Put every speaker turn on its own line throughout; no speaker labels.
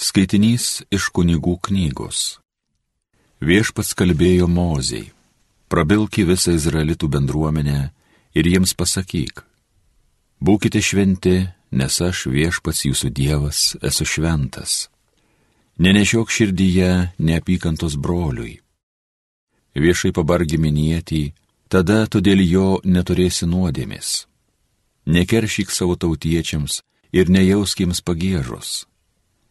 Skaitinys iš kunigų knygos. Viešpats kalbėjo Mozei, prabilki visą Izraelitų bendruomenę ir jiems pasakyk, būkite šventi, nes aš viešpats jūsų Dievas esu šventas. Nenešiok širdyje neapykantos broliui. Viešai pabargi minėti, tada tu dėl jo neturėsi nuodėmis. Nekeršyk savo tautiečiams ir nejauskiems pagėžos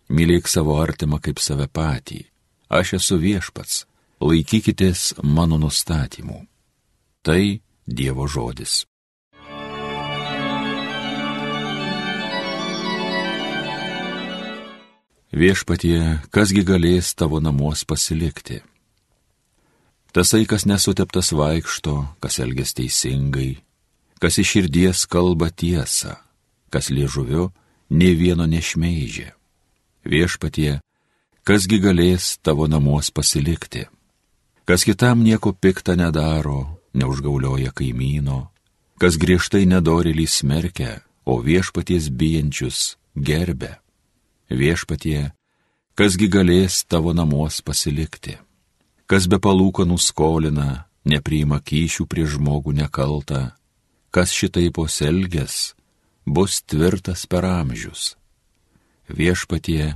mylėk savo artimą kaip save patį. Aš esu viešpats, laikykitės mano nustatymų. Tai Dievo žodis. Viešpatie, kasgi galės tavo namuos pasilikti? Tasai, kas nesuteptas vaikšto, kas elges teisingai, kas iš širdies kalba tiesą, kas liežuviu ne vieno nešmeižė viešpatie, kasgi galės tavo namuos pasilikti. Kas kitam nieko piktą nedaro, neužgaulioja kaimyno, kas griežtai nedorėlį smerkia, o viešpaties bijančius gerbė. Viešpatie, kasgi galės tavo namuos pasilikti. Kas be palūkanų skolina, nepriima kyšių prie žmogų nekaltą, kas šitai poselgės, bus tvirtas per amžius viešpatie,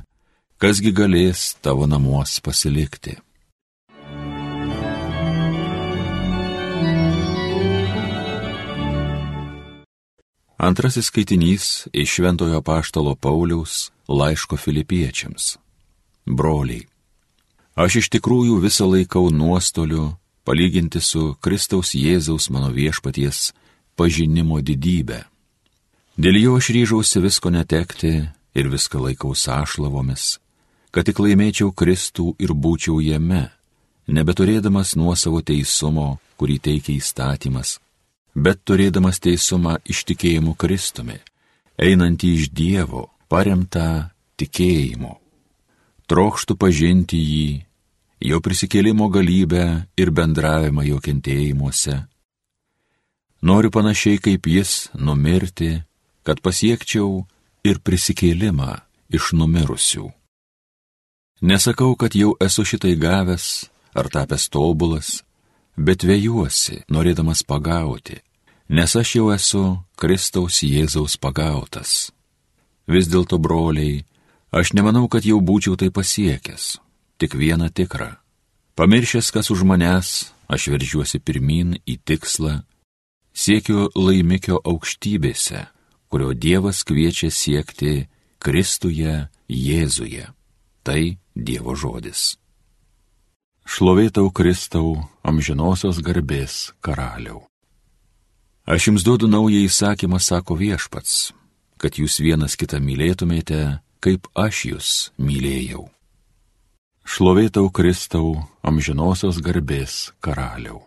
kasgi galės tavo namuos pasilikti. Antrasis skaitinys iš Šventojo Paštalo Pauliaus laiško filipiečiams. Broliai, aš iš tikrųjų visą laikau nuostoliu palyginti su Kristaus Jėzaus mano viešpaties pažinimo didybę. Dėl jo aš ryžausi visko netekti ir viską laikau sąšlavomis, kad tik laimėčiau Kristų ir būčiau jame, nebeturėdamas nuosavo teisumo, kurį teikia įstatymas, bet turėdamas teisumą iš tikėjimų Kristumi, einantį iš Dievo, paremtą tikėjimu. Trokštų pažinti jį, jo prisikėlimo galybę ir bendravimą jo kentėjimuose. Noriu panašiai kaip jis numirti, kad pasiekčiau ir prisikėlimą iš numirusių. Nesakau, kad jau esu šitai gavęs ar tapęs tobulas, bet vėjuosi, norėdamas pagauti, nes aš jau esu Kristaus Jėzaus pagautas. Vis dėlto, broliai, aš nemanau, kad jau būčiau tai pasiekęs, tik vieną tikrą. Pamiršęs, kas už manęs, aš veržiuosi pirmin į tikslą, siekiu laimikio aukštybėse kurio Dievas kviečia siekti Kristuje Jėzuje. Tai Dievo žodis. Šlovėtau Kristau, amžinosios garbės karaliau. Aš jums duodu naują įsakymą, sako viešpats, kad jūs vienas kitą mylėtumėte, kaip aš jūs mylėjau. Šlovėtau Kristau, amžinosios garbės karaliau.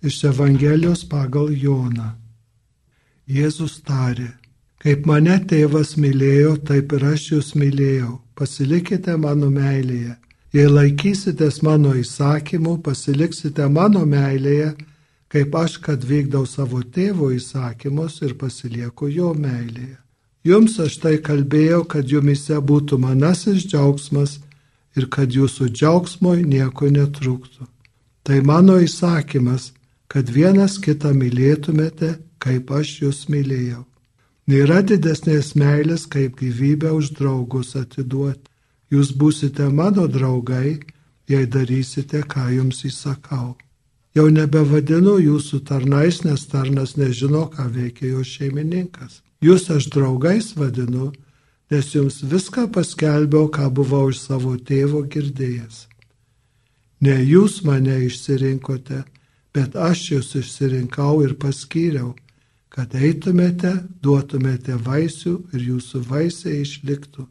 Iš Evangelijos pagal Joną. Jėzus tarė, kaip mane tėvas mylėjo, taip ir aš jūs mylėjau, pasilikite mano meilėje. Jei laikysitės mano įsakymų, pasiliksite mano meilėje, kaip aš, kad vykdau savo tėvo įsakymus ir pasilieku jo meilėje. Jums aš tai kalbėjau, kad jumise būtų manasis džiaugsmas ir kad jūsų džiaugsmoj nieko netrūktų. Tai mano įsakymas, kad vienas kitą mylėtumėte kaip aš jūs mylėjau. Nėra didesnės meilės, kaip gyvybę už draugus atiduoti. Jūs būsite mano draugai, jei darysite, ką jums įsakau. Jau nebevadinu jūsų tarnais, nes tarnas nežino, ką veikia jo šeimininkas. Jūs aš draugais vadinu, nes jums viską paskelbiau, ką buvau iš savo tėvo girdėjęs. Ne jūs mane išsirinkote, bet aš jūs išsirinkau ir paskyriau kad eitumėte, duotumėte vaisių ir jūsų vaisiai išliktų,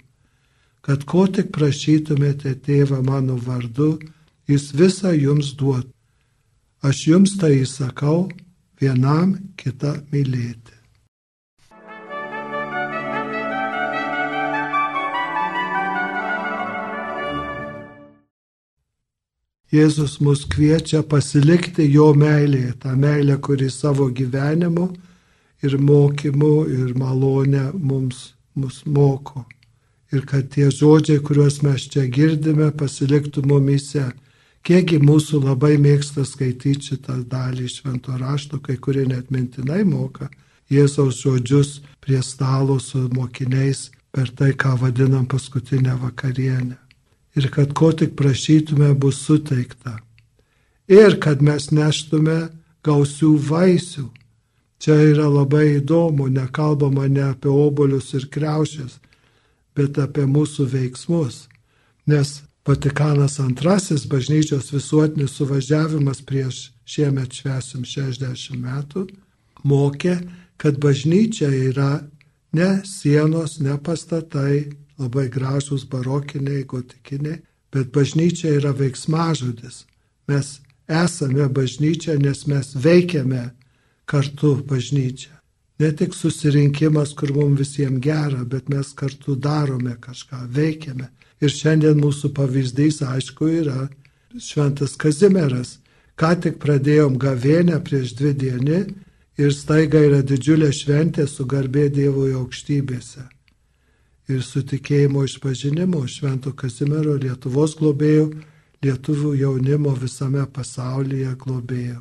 kad ko tik prašytumėte tėvą mano vardu, jis visą jums duot. Aš jums tai įsakau, vienam kitą mylėti. Jėzus mus kviečia pasilikti jo meilėje, tą meilę, kuri savo gyvenimu ir mokymu, ir malonę mums mus moko. ir kad tie žodžiai, kuriuos mes čia girdime, pasiliktų mumise. Kiekgi mūsų labai mėgsta skaityti šitą dalį švento rašto, kai kurie net mintinai moka Jėzaus žodžius prie stalo su mokiniais per tai, ką vadinam paskutinę vakarienę. Ir kad ko tik prašytume, bus suteikta. Ir kad mes neštume gausių vaisių. Čia yra labai įdomu, nekalbama ne apie obolius ir kreušės, bet apie mūsų veiksmus. Nes Vatikanas II bažnyčios visuotinis suvažiavimas prieš šiemet švesim 60 metų mokė, kad bažnyčia yra ne sienos, ne pastatai, labai gražūs barokiniai, gotikiniai, bet bažnyčia yra veiksmažodis. Mes esame bažnyčia, nes mes veikiame kartu bažnyčią. Ne tik susirinkimas, kur mums visiems gera, bet mes kartu darome kažką, veikiame. Ir šiandien mūsų pavyzdys, aišku, yra Šventas Kazimieras. Ką tik pradėjom gavėnę prieš dvi dienį ir staiga yra didžiulė šventė su garbė Dievo aukštybėse. Ir su tikėjimo išpažinimo Švento Kazimiero Lietuvos globėjų, lietuvių jaunimo visame pasaulyje globėjų.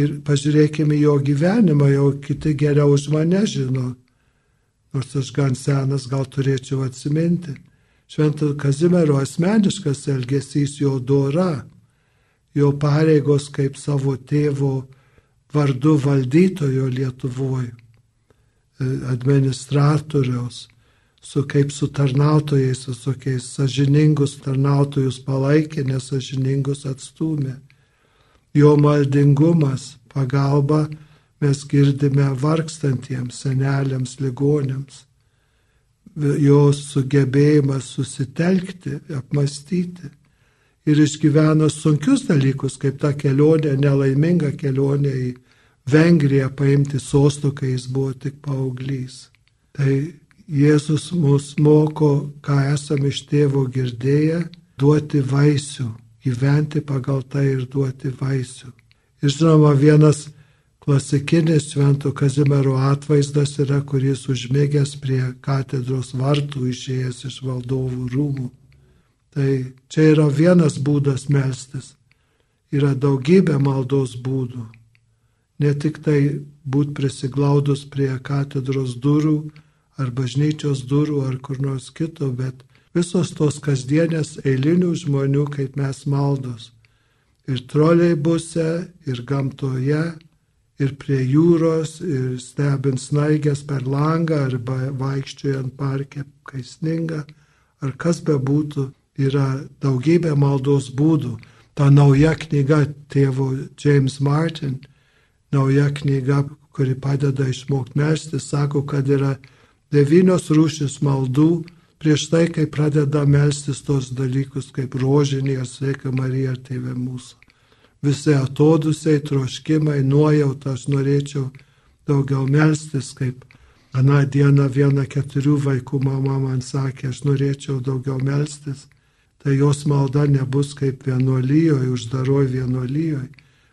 Ir pažiūrėkime jo gyvenimą, jau kiti geriau už mane žino, nors aš gan senas gal turėčiau atsiminti. Švento Kazimiero asmeniškas elgesys jo dora, jo pareigos kaip savo tėvo vardu valdytojo Lietuvoje, administratoriaus, su kaip su tarnautojais, su tokiais sažiningus tarnautojus palaikė, nesažiningus atstumė. Jo maldingumas, pagalba mes girdime vargstantiems seneliams, ligonėms jos sugebėjimas susitelkti, apmastyti ir išgyveno sunkius dalykus, kaip ta kelionė, nelaiminga kelionė į Vengriją paimti sostų, kai jis buvo tik paauglys. Tai Jėzus mus moko, ką esame iš tėvo girdėję, duoti vaisių, gyventi pagal tai ir duoti vaisių. Ir žinoma, vienas klasikinis Švento Kazimiero atvaizdas yra, kuris užmėgęs prie katedros vartų išėjęs iš valdovų rūmų. Tai čia yra vienas būdas melstis. Yra daugybė maldos būdų. Ne tik tai būt prisiglaudus prie katedros durų ar bažnyčios durų ar kur nors kito, bet visos tos kasdienės eilinių žmonių kaip mes maldos. Ir troliai buse, ir gamtoje, ir prie jūros, ir stebint snaigės per langą, arba vaikščiojant parke, kai sninga, ar kas be būtų, yra daugybė maldos būdų. Ta nauja knyga tėvo James Martin, nauja knyga, kuri padeda išmokti melstis, sako, kad yra devynios rūšis maldų prieš tai, kai pradeda melstis tos dalykus kaip rožinė, sveika Marija, tėvė mūsų visi atodusiai, troškimai, nuojauta, aš norėčiau daugiau melstis, kaip aną dieną viena keturių vaikų mama man sakė, aš norėčiau daugiau melstis, tai jos malda nebus kaip vienuolyjoje, uždaroj vienuolyjoje,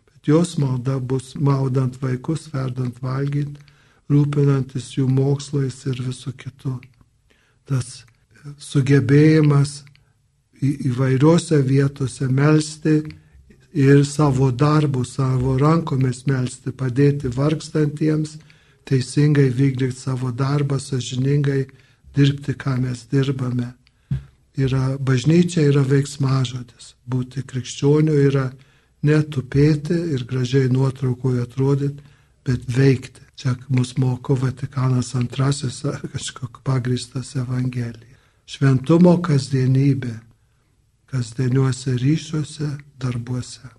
bet jos malda bus maudant vaikus, verdant valgyti, rūpinantis jų mokslais ir visų kitų. Tas sugebėjimas įvairiose vietose melstį, ir savo darbų, savo rankomis melstį, padėti vargstantiems, teisingai vykdyti savo darbą, sažiningai dirbti, ką mes dirbame. Yra, bažnyčia yra veiksmažodis. Būti krikščioniu yra netupėti ir gražiai nuotraukoje atrodyti, bet veikti. Čia mus moko Vatikanas II kažkoks pagristas Evangelija. Šventumo kasdienybė kasdieniuose ryšiuose, darbuose.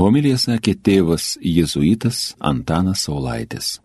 Homilija sakė tėvas jėzuitas Antanas Saulaitis.